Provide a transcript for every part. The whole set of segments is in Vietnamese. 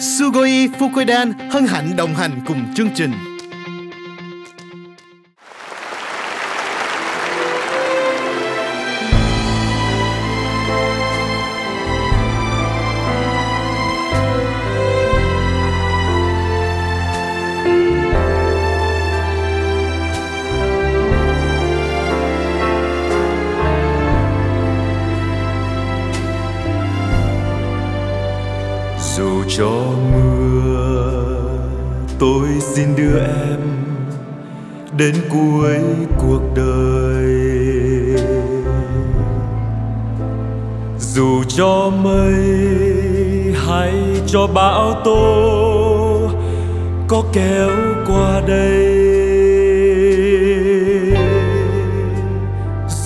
Sugoi Fukoidan hân hạnh đồng hành cùng chương trình. Đến cuối cuộc đời. Dù cho mây hay cho bão tố có kéo qua đây,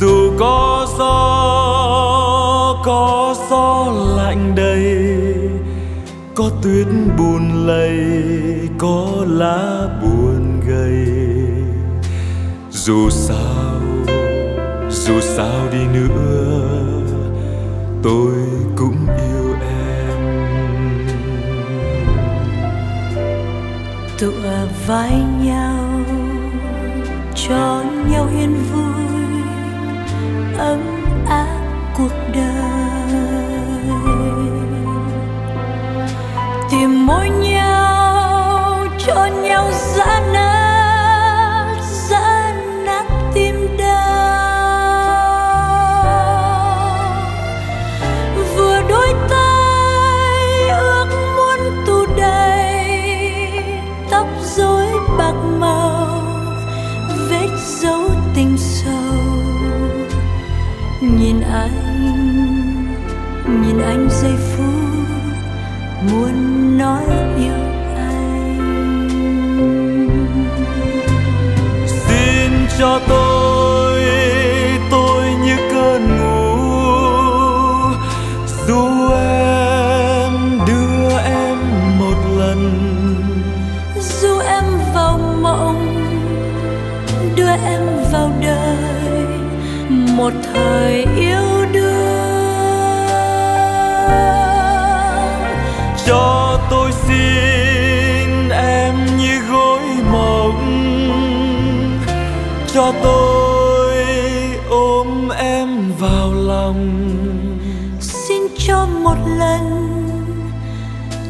dù có gió có gió lạnh đầy có tuyết buồn lầy, có lá buồn dù sao dù sao đi nữa, tôi cũng yêu em. Tựa vai nhau cho nhau yên vui, ấm áp cuộc đời. Tìm môi nhau cho nhau gian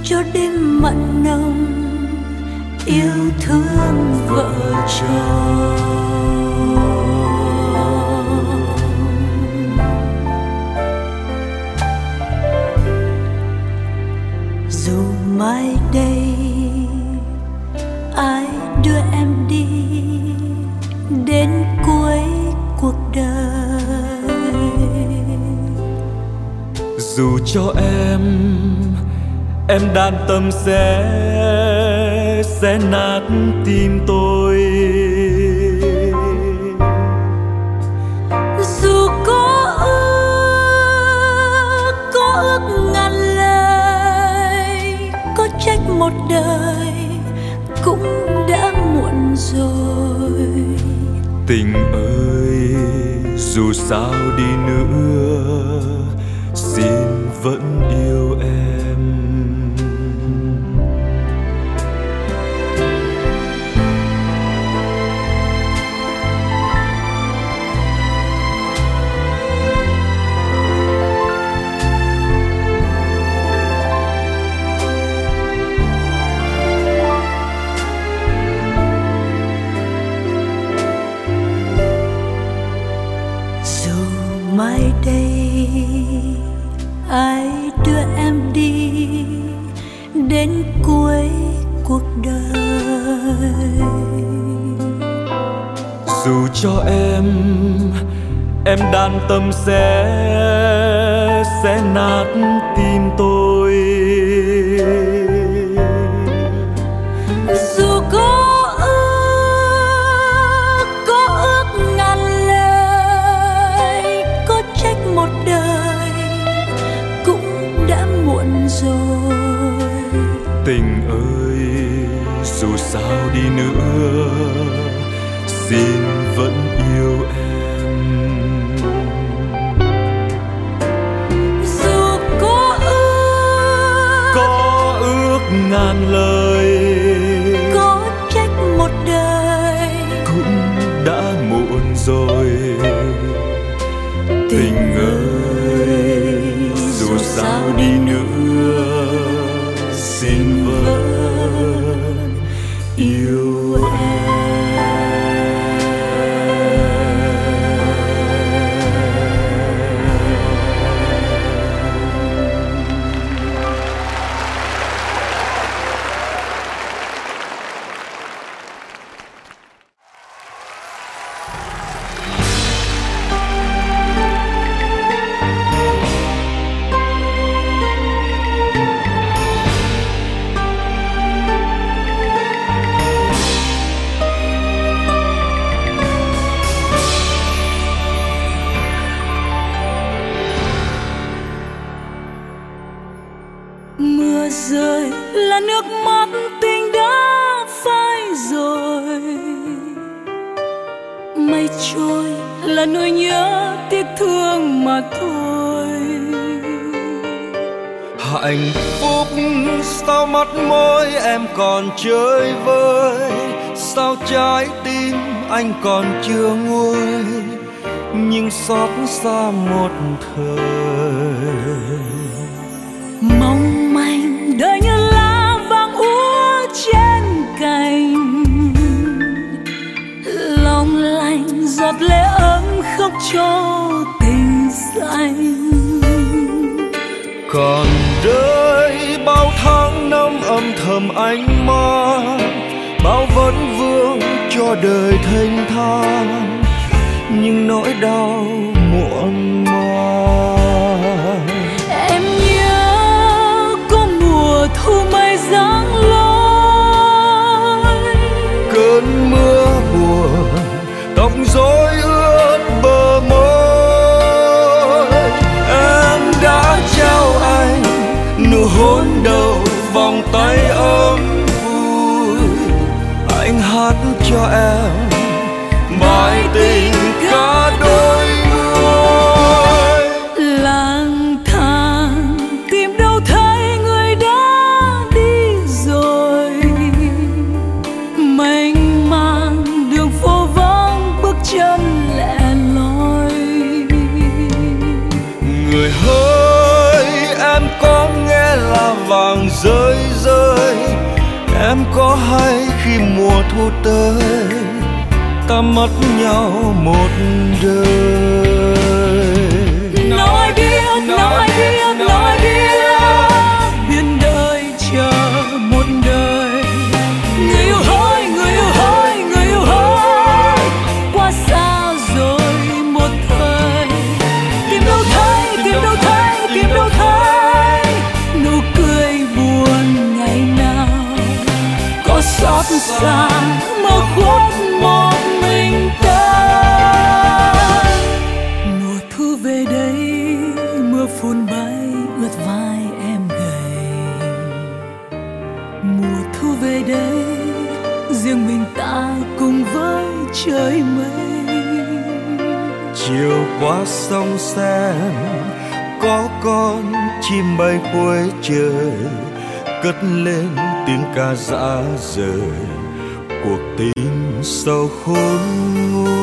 cho đêm mặn nồng, yêu thương vợ chồng. Dù mai đây ai đưa em đi, đến cuối cuộc đời. Dù cho em em đan tâm sẽ sẽ nát tim tôi. Dù có ước có ước ngàn lời có trách một đời cũng đã muộn rồi. Tình ơi dù sao đi nữa xin vẫn yêu em mai đây, ai đưa em đi đến cuối cuộc đời? Dù cho em em đan tâm sẽ sẽ nát tim tôi. Còn chưa nguôi nhưng xót xa một thời. Đời thanh thang nhưng nỗi đau ta mất nhau một đời. Nói biết nói biết nói biết. Biên đời chờ một đời. Người yêu hỡi người yêu hỡi người yêu hỡi. Quá xa rồi một thời? Tìm đâu thấy tìm đâu thấy tìm đâu thấy. Nụ cười buồn ngày nào? Có xót xa mơ trời mây. Chiều qua sông sen, có con chim bay cuối trời. Cất lên tiếng ca dã rời, cuộc tình sâu khôn nguôi.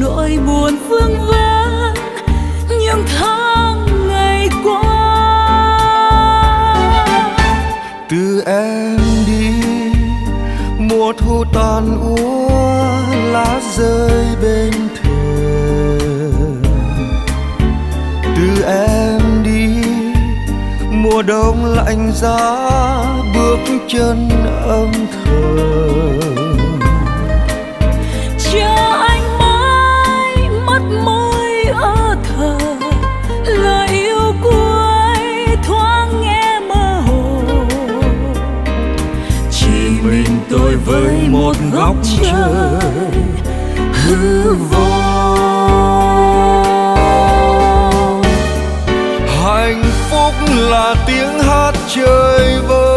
nỗi buồn vương vấn những tháng ngày qua. Từ em đi, mùa thu tàn úa, lá rơi bên thềm. Từ em đi, mùa đông lạnh giá bước chân âm thầm. Một góc trời hư vô hạnh phúc là tiếng hát chơi vơi.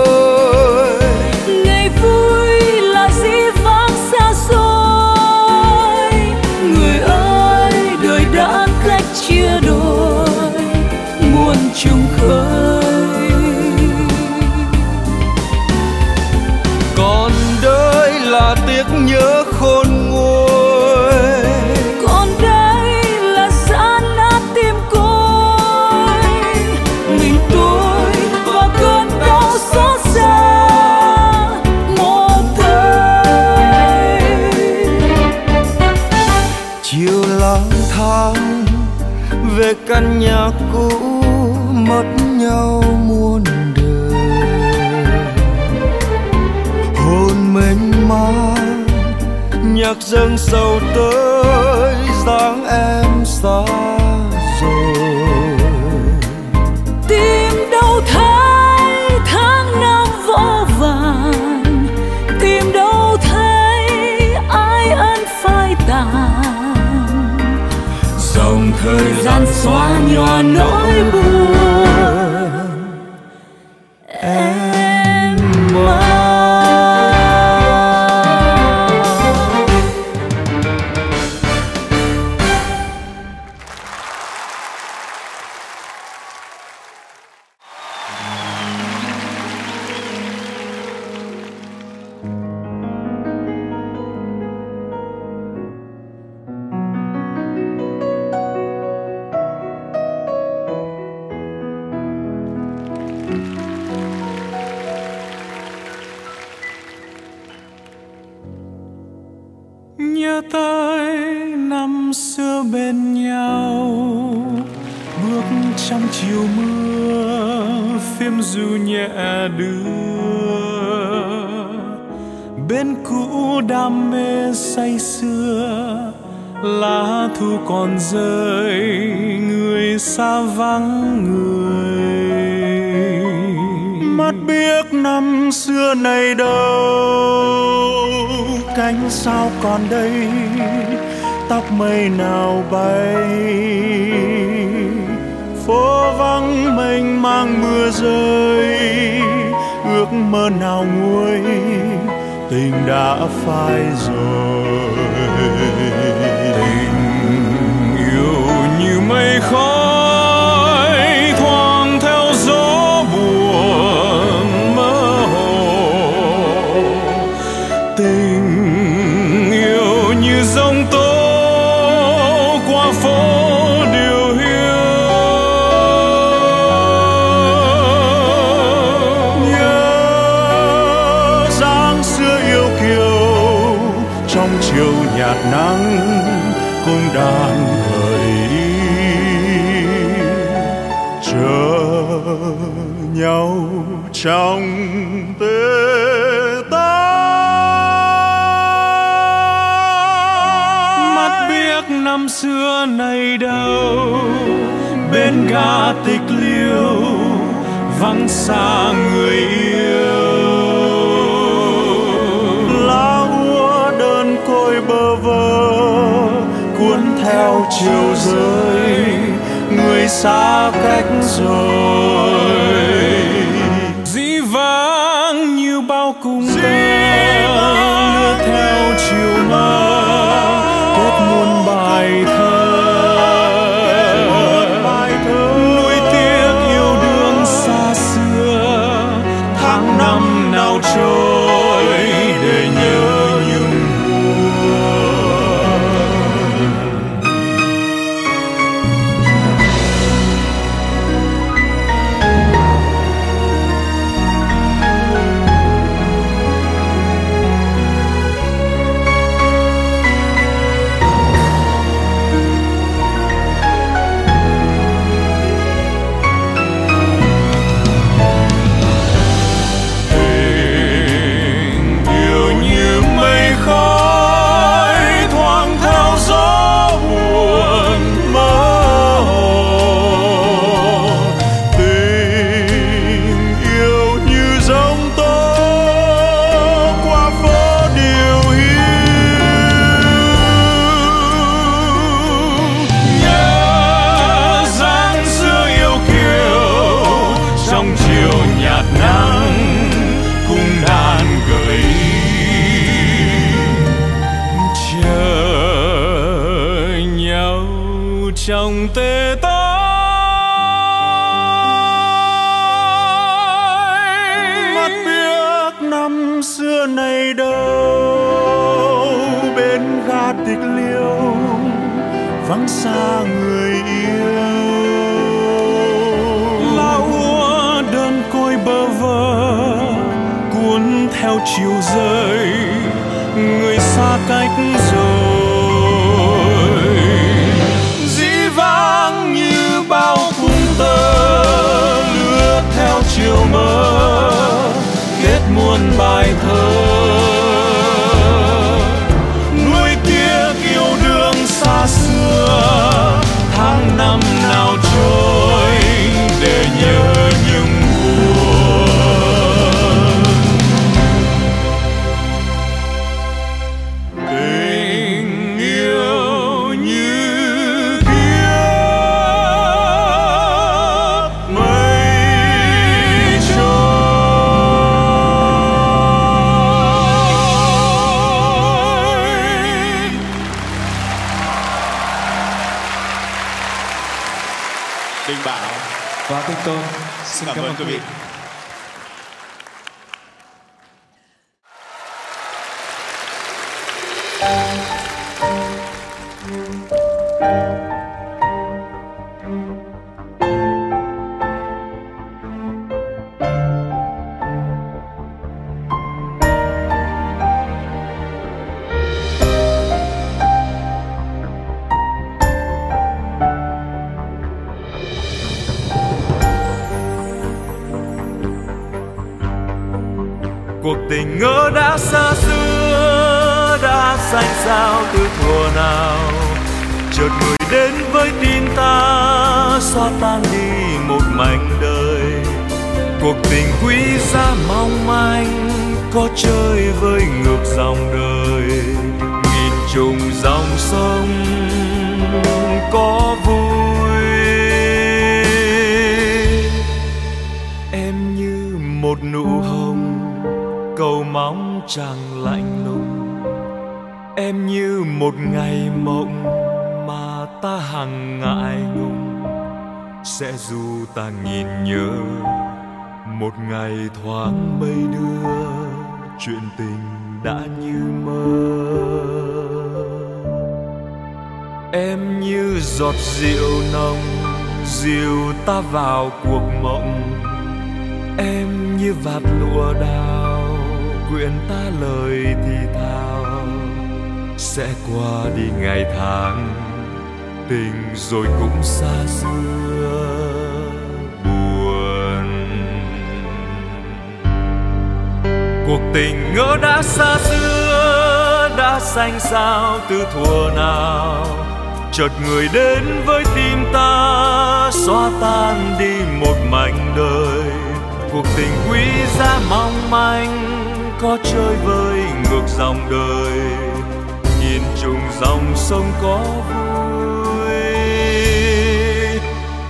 Xưa bên nhau. Bước trong chiều mưa, phim du nhẹ đưa. Bên cũ đam mê say sưa, lá thu còn rơi, người xa vắng người. Mắt biếc năm xưa này đâu, cánh sao còn đây? Tóc mây nào bay. Phố vắng mênh mang mưa rơi, ước mơ nào nguôi, tình đã phai rồi. Tình yêu như mây khói trong tê tái mắt biếc năm xưa này đâu bên ga tịch liêu vắng xa người yêu. Lá úa đơn côi bơ vơ cuốn theo chiều rơi người xa cách rồi trăng lạnh lùng. Em như một ngày mộng mà ta hằng ngại ngùng. Sẽ dù ta nhìn nhớ một ngày thoáng mây đưa, chuyện tình đã như mơ. Em như giọt rượu nồng dìu ta vào cuộc mộng. Em như vạt lụa đào nguyện ta lời thì thào. Sẽ qua đi ngày tháng, tình rồi cũng xa xưa, buồn. Cuộc tình ngỡ đã xa xưa, đã xanh sao từ thuở nào. Chợt người đến với tim ta, xóa tan đi một mảnh đời. Cuộc tình quý giá mong manh có chơi vơi ngược dòng đời. Nhìn trùng dòng sông có vui.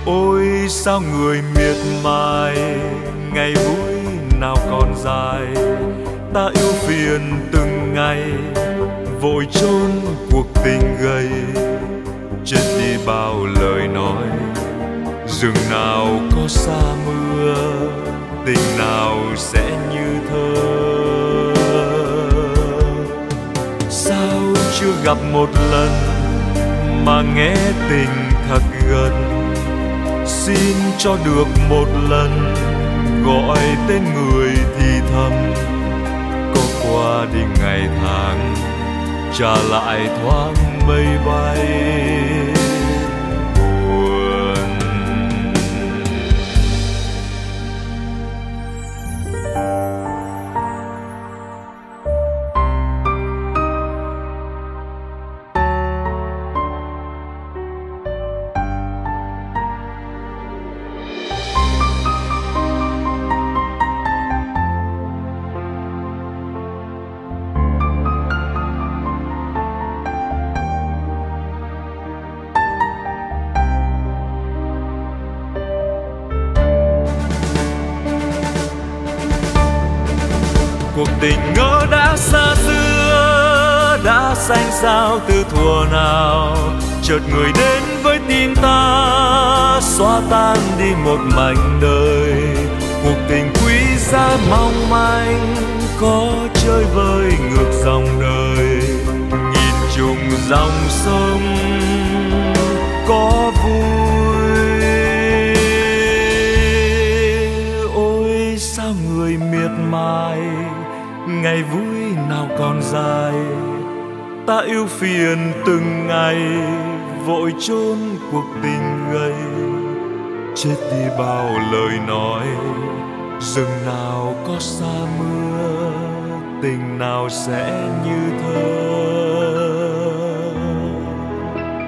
Ôi, sao người miệt mài, ngày vui nào còn dài. Ta yêu phiền từng ngày, vội chôn cuộc tình gầy. Chết đi bao lời nói, rừng nào có xa mưa tình nào sẽ như thơ? Sao chưa gặp một lần mà nghe tình thật gần? Xin cho được một lần gọi tên người thì thầm. Có qua đi ngày tháng, trả lại thoáng mây bay. Một mảnh đời. Cuộc tình quý giá mong manh có chơi với ngược dòng đời. Nhìn trùng dòng sông có vui. Ôi, sao người miệt mài, ngày vui nào còn dài? Ta yêu phiền từng ngày, vội chôn cuộc tình gầy chết đi bao lời nói. Rừng nào có xa mưa, tình nào sẽ như thơ.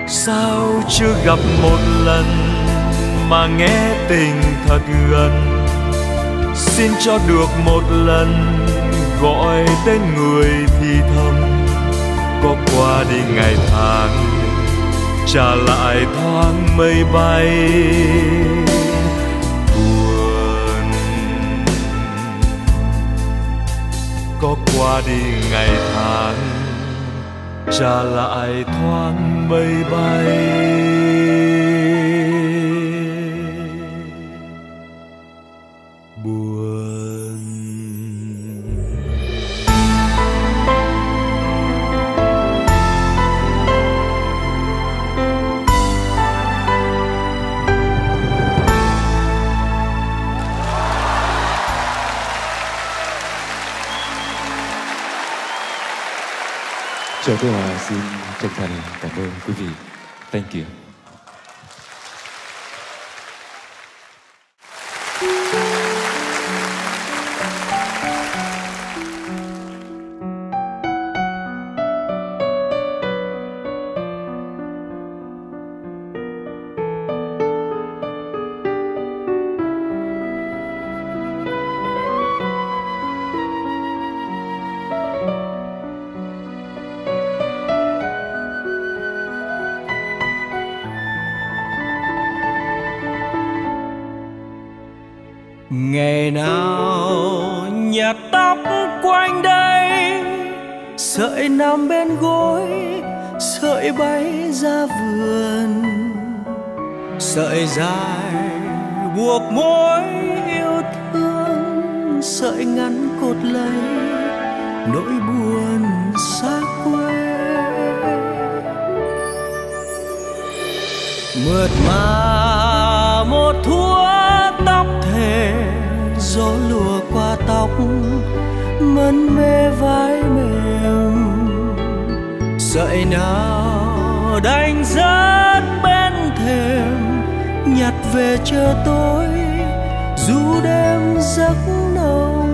Sao chưa gặp một lần mà nghe tình thật gần? Xin cho được một lần gọi tên người thì thầm. Có qua đi ngày tháng, trả lại thoáng mây bay. Có qua đi ngày tháng trả lại thoáng mây bay. Vâng, Chào Hòa xin chân thành cảm ơn quý vị. Thank you. Cơn mê vai mềm. Sợi nào đành rớt bên thềm, nhặt về chờ tôi dù đêm giấc nồng.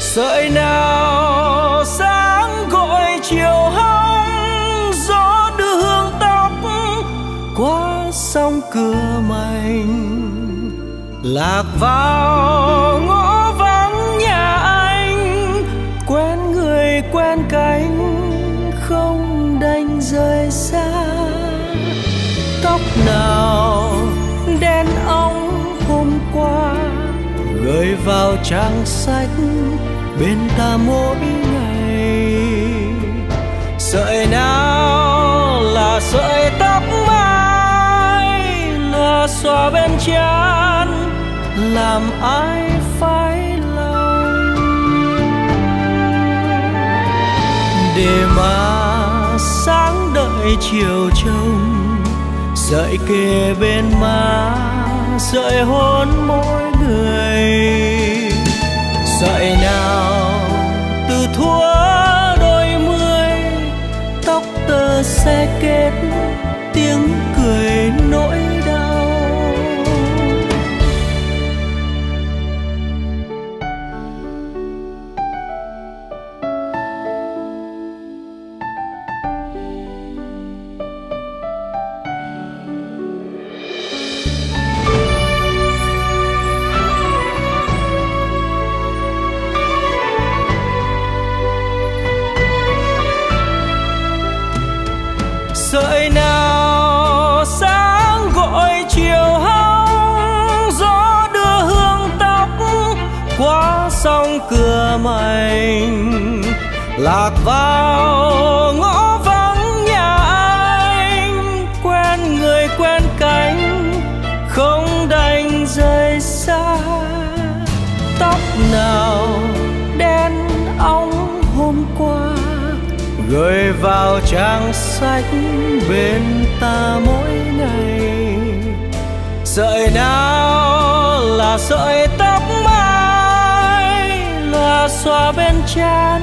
Sợi nào sáng gọi chiều hong gió đưa hương tóc qua sông cửa mành. Lạc vào ngõ vắng nhà anh, quen người, quen cánh, không đành rời xa. Tóc nào đen óng hôm qua, gửi vào trang sách bên ta mỗi ngày. Sợi nào là sợi tóc mai, là xòa bên trán làm ai phải lòng? Để mà sáng đợi chiều trông dậy kề bên má dậy hôn mỗi người. Dậy vào ngõ vắng nhà anh, quen người quen cánh, không đành rời xa. Tóc nào đen óng hôm qua, gửi vào trang sách bên ta mỗi ngày. Sợi nào là sợi tóc mai, là xoa bên trán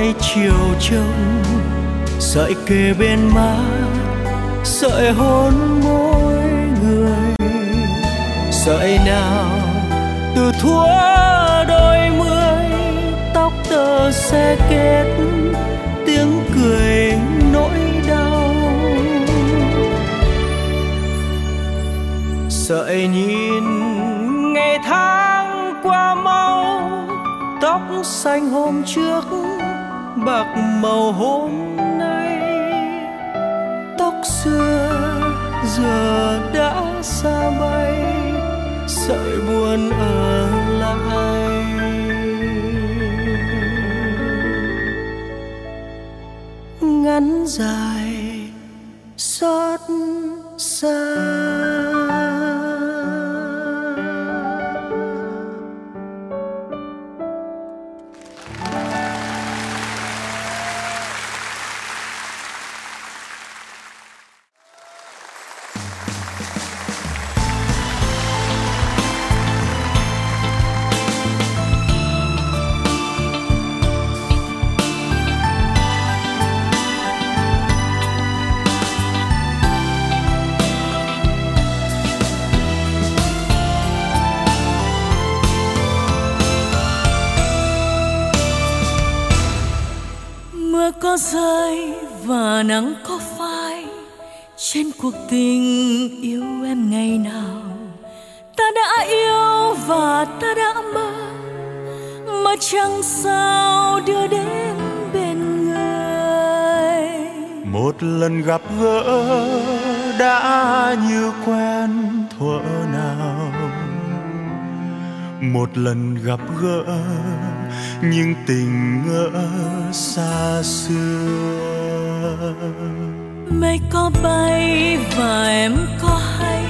sợi chiều trông, sợi kề bên má, sợi hôn môi người. Sợi nào từ thuở đôi mươi, tóc tơ xe kết, tiếng cười nỗi đau. Sợi nhìn ngày tháng qua mau, tóc xanh hôm trước bạc màu hôm nay. Tóc xưa giờ đã xa bay, sợi buồn ở lại. Ngắn dài rơi và nắng có phai trên cuộc tình yêu em ngày nào. Ta đã yêu và ta đã mơ, mà chẳng sao đưa đến bên người. Một lần gặp gỡ đã như quen thuở nào. Một lần gặp gỡ nhưng tình ngỡ xa xưa. Mây có bay và em có hay.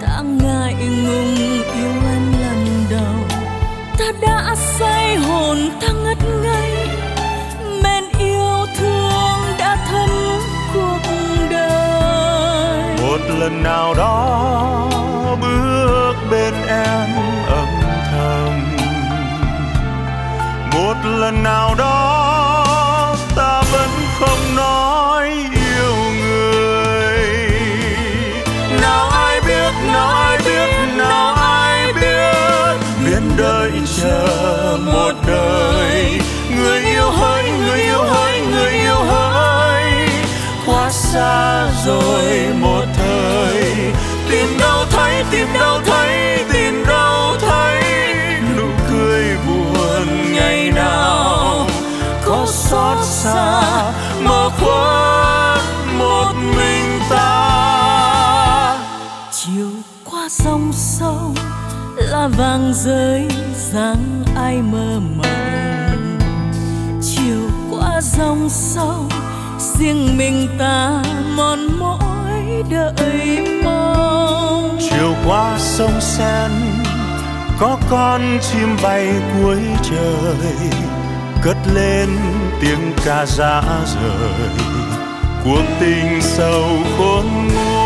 Ta ngại ngùng yêu em lần đầu. Ta đã say hồn ta ngất ngây. Men yêu thương đã thấm cuộc đời. Một lần nào đó bước bên em một lần nào đó ta vẫn không nói yêu người. Nào ai biết, nào ai biết, nào ai biết. Biết đời chờ một đời. Người yêu hỡi, người yêu hỡi, người yêu hỡi. Quá xa rồi một thời. Tìm đâu thấy, tìm đâu thấy. Xa mơ khuất một mình ta. Chiều qua sông sâu là vàng rơi, dáng ai mơ mộng. Chiều qua dòng sâu riêng mình ta mòn mỏi đợi mong. Chiều qua sông sen, có con chim bay cuối trời, cất lên tiếng ca dã rời. Cuộc tình sâu khôn nguôi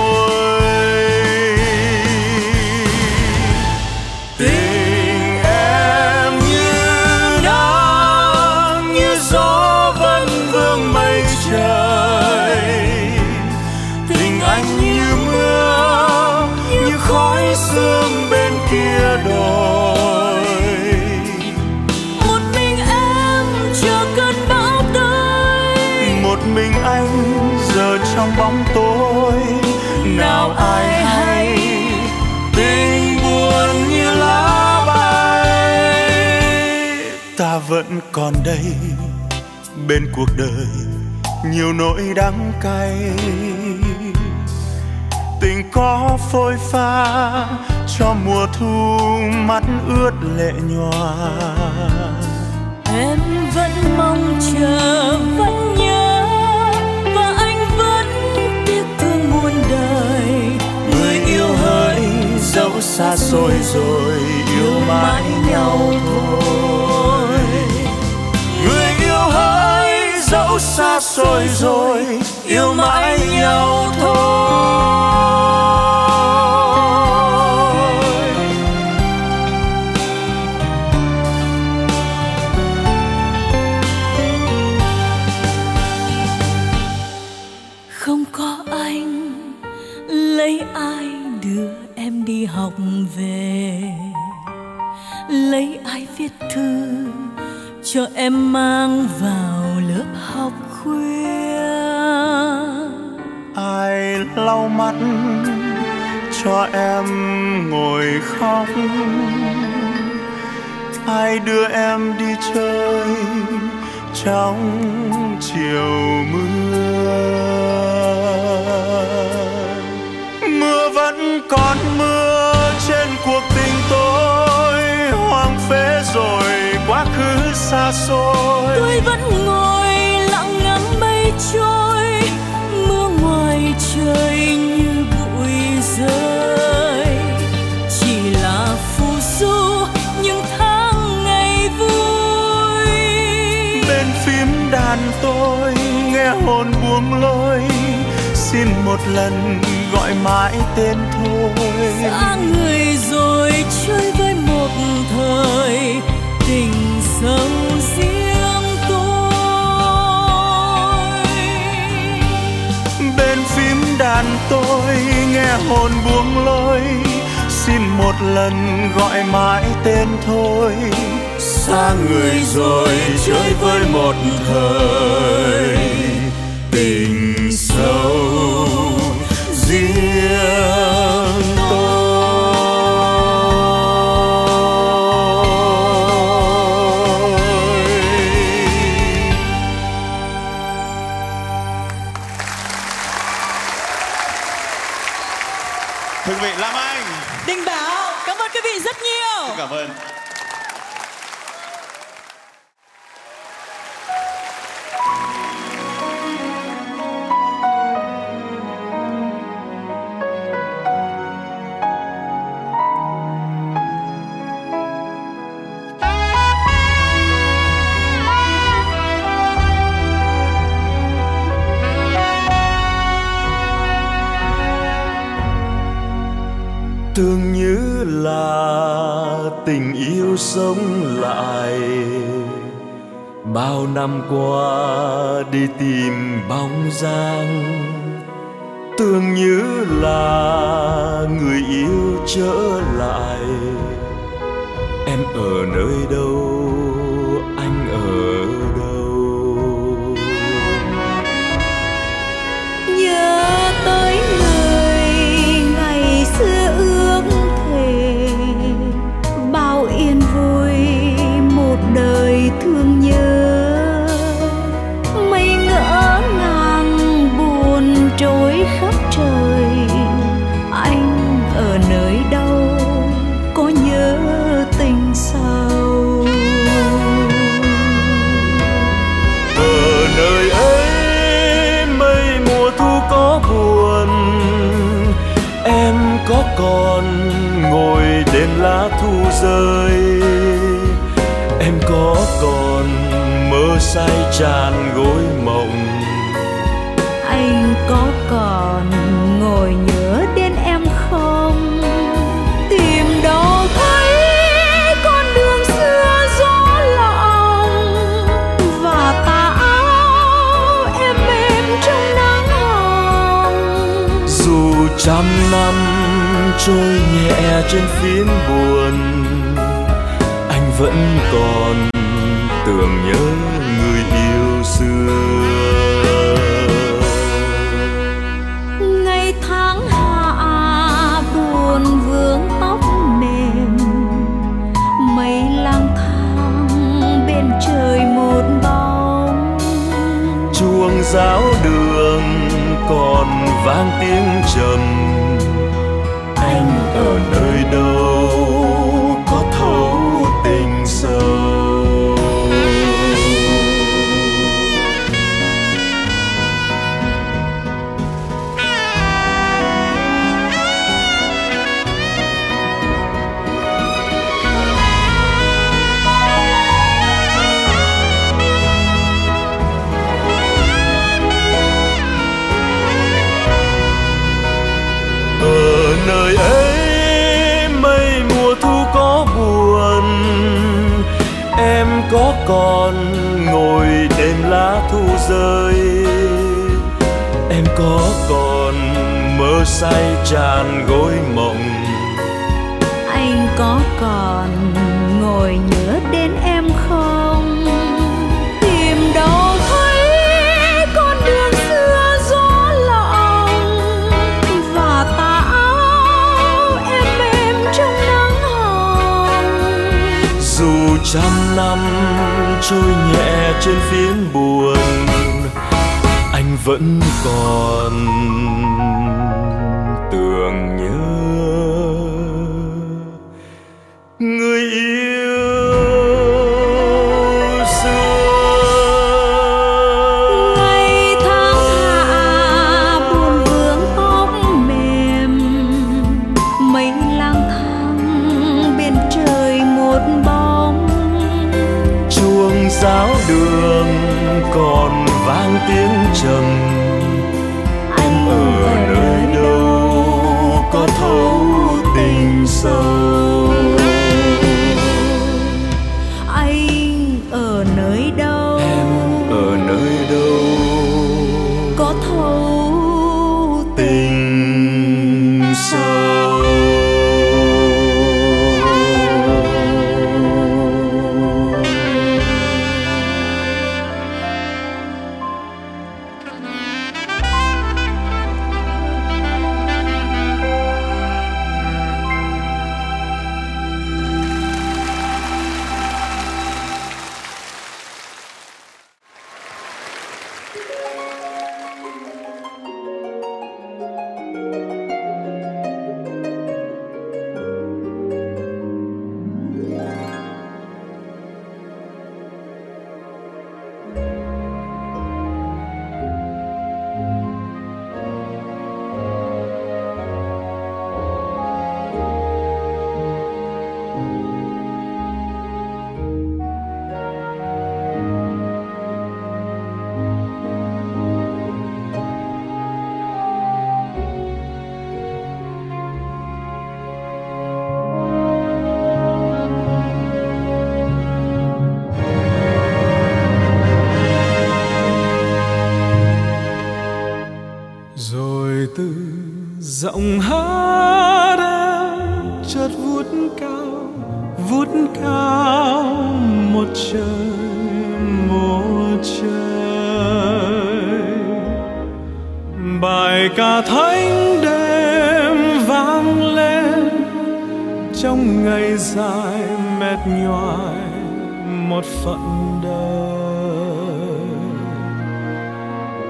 trong bóng tối. Nào ai hay tình buồn như lá bay ta vẫn còn đây bên cuộc đời, nhiều nỗi đắng cay. Tình có phôi pha cho mùa thu mắt ướt lệ nhòa. Em vẫn mong chờ vẫn dẫu xa xôi rồi yêu mãi nhau thôi. Người yêu hỡi dẫu xa xôi rồi yêu mãi nhau thôi. Cho em mang vào lớp học khuya. Ai lau mắt cho em ngồi khóc? Ai đưa em đi chơi trong chiều mưa? Xa xôi tôi vẫn ngồi lặng ngắm mây trôi mưa ngoài trời như bụi rơi. Chỉ là phù du những tháng ngày vui. Bên phím đàn tôi nghe hồn buông lối xin một lần gọi mãi tên thôi. Xa người rồi chơi với một thời tình sâu tôi nghe hồn buông lối xin một lần gọi mãi tên thôi. Xa người rồi chơi với một thời tình sâu, riêng nhiều Xin bao thu rơi. Em có còn mơ say tràn gối trôi nhẹ trên phím buồn. Anh vẫn còn tưởng nhớ người yêu xưa. Ngày tháng hạ buồn vương tóc mềm. Mây lang thang bên trời một bóng. Chuông giáo đường còn vang tiếng trầm tiếng trầm phận đời.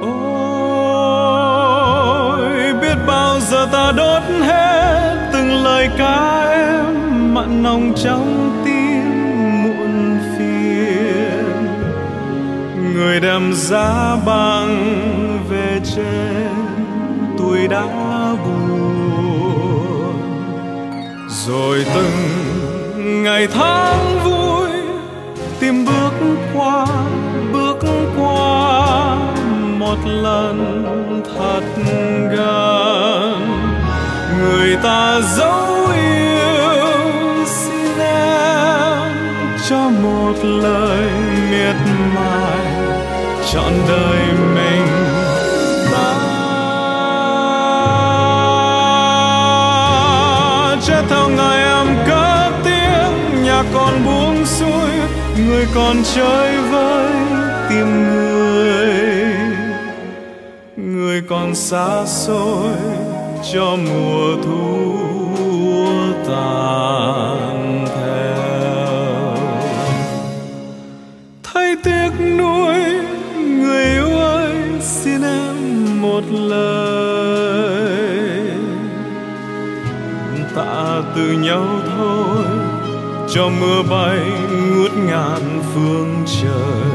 Ôi, biết bao giờ ta đốt hết từng lời ca em, mặn nồng trong tim muộn phiền. Người đem giá bằng về trên, tuổi đã buồn. Rồi từng ngày tháng tìm bước qua bước qua một lần thật gần. Người ta dấu yêu xin em cho một lời miệt mài trọn đời mình. Còn chơi với tim người. Người còn xa xôi cho mùa thu tàn theo. Thay tiếc nuối, người yêu ơi, xin em một lời. Tạ từ nhau thôi, cho mưa bay ngút ngàn phương trời.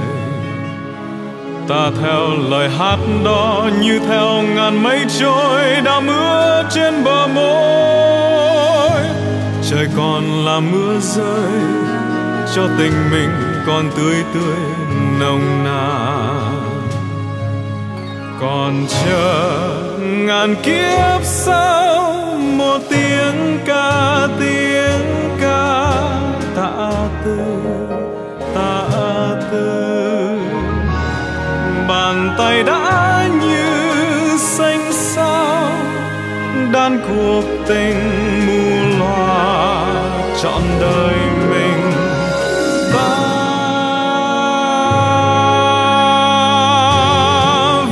Ta theo lời hát đó như theo ngàn mây trôi đã mưa trên bờ môi. Trời còn là mưa rơi, cho tình mình còn tươi tươi, nồng nàn. Còn chờ ngàn kiếp sau, một tiếng ca tiếng ca tạ vơ bàn tay đã như xanh sao, đan cuộc tình mù loà, trọn đời mình ta.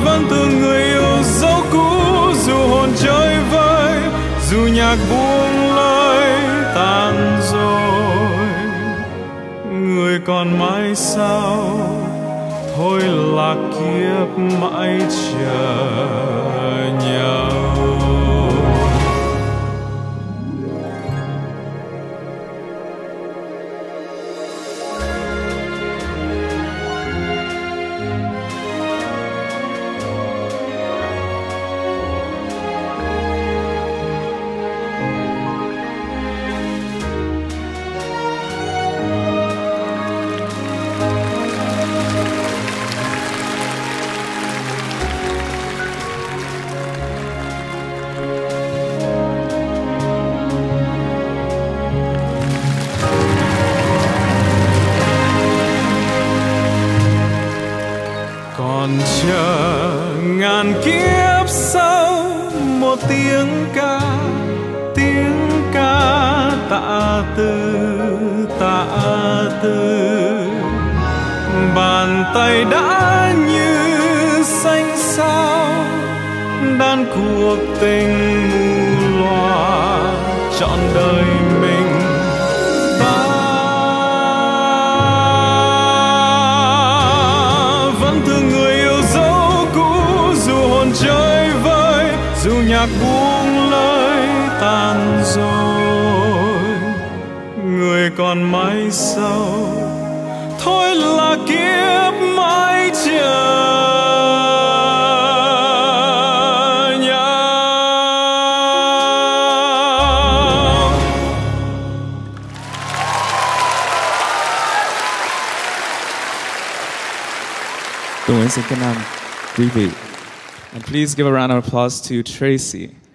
Vẫn thương người yêu dấu cũ, dù hồn chơi vơi, dù nhạc buồn còn mãi sau thôi là kiếp mãi chờ. Tạ từ tạ từ bàn tay đã như xanh sao đan cuộc tình mù còn mãi sau thôi là kiếp mãi chờ quý vị. And please give a round of applause to Tracy.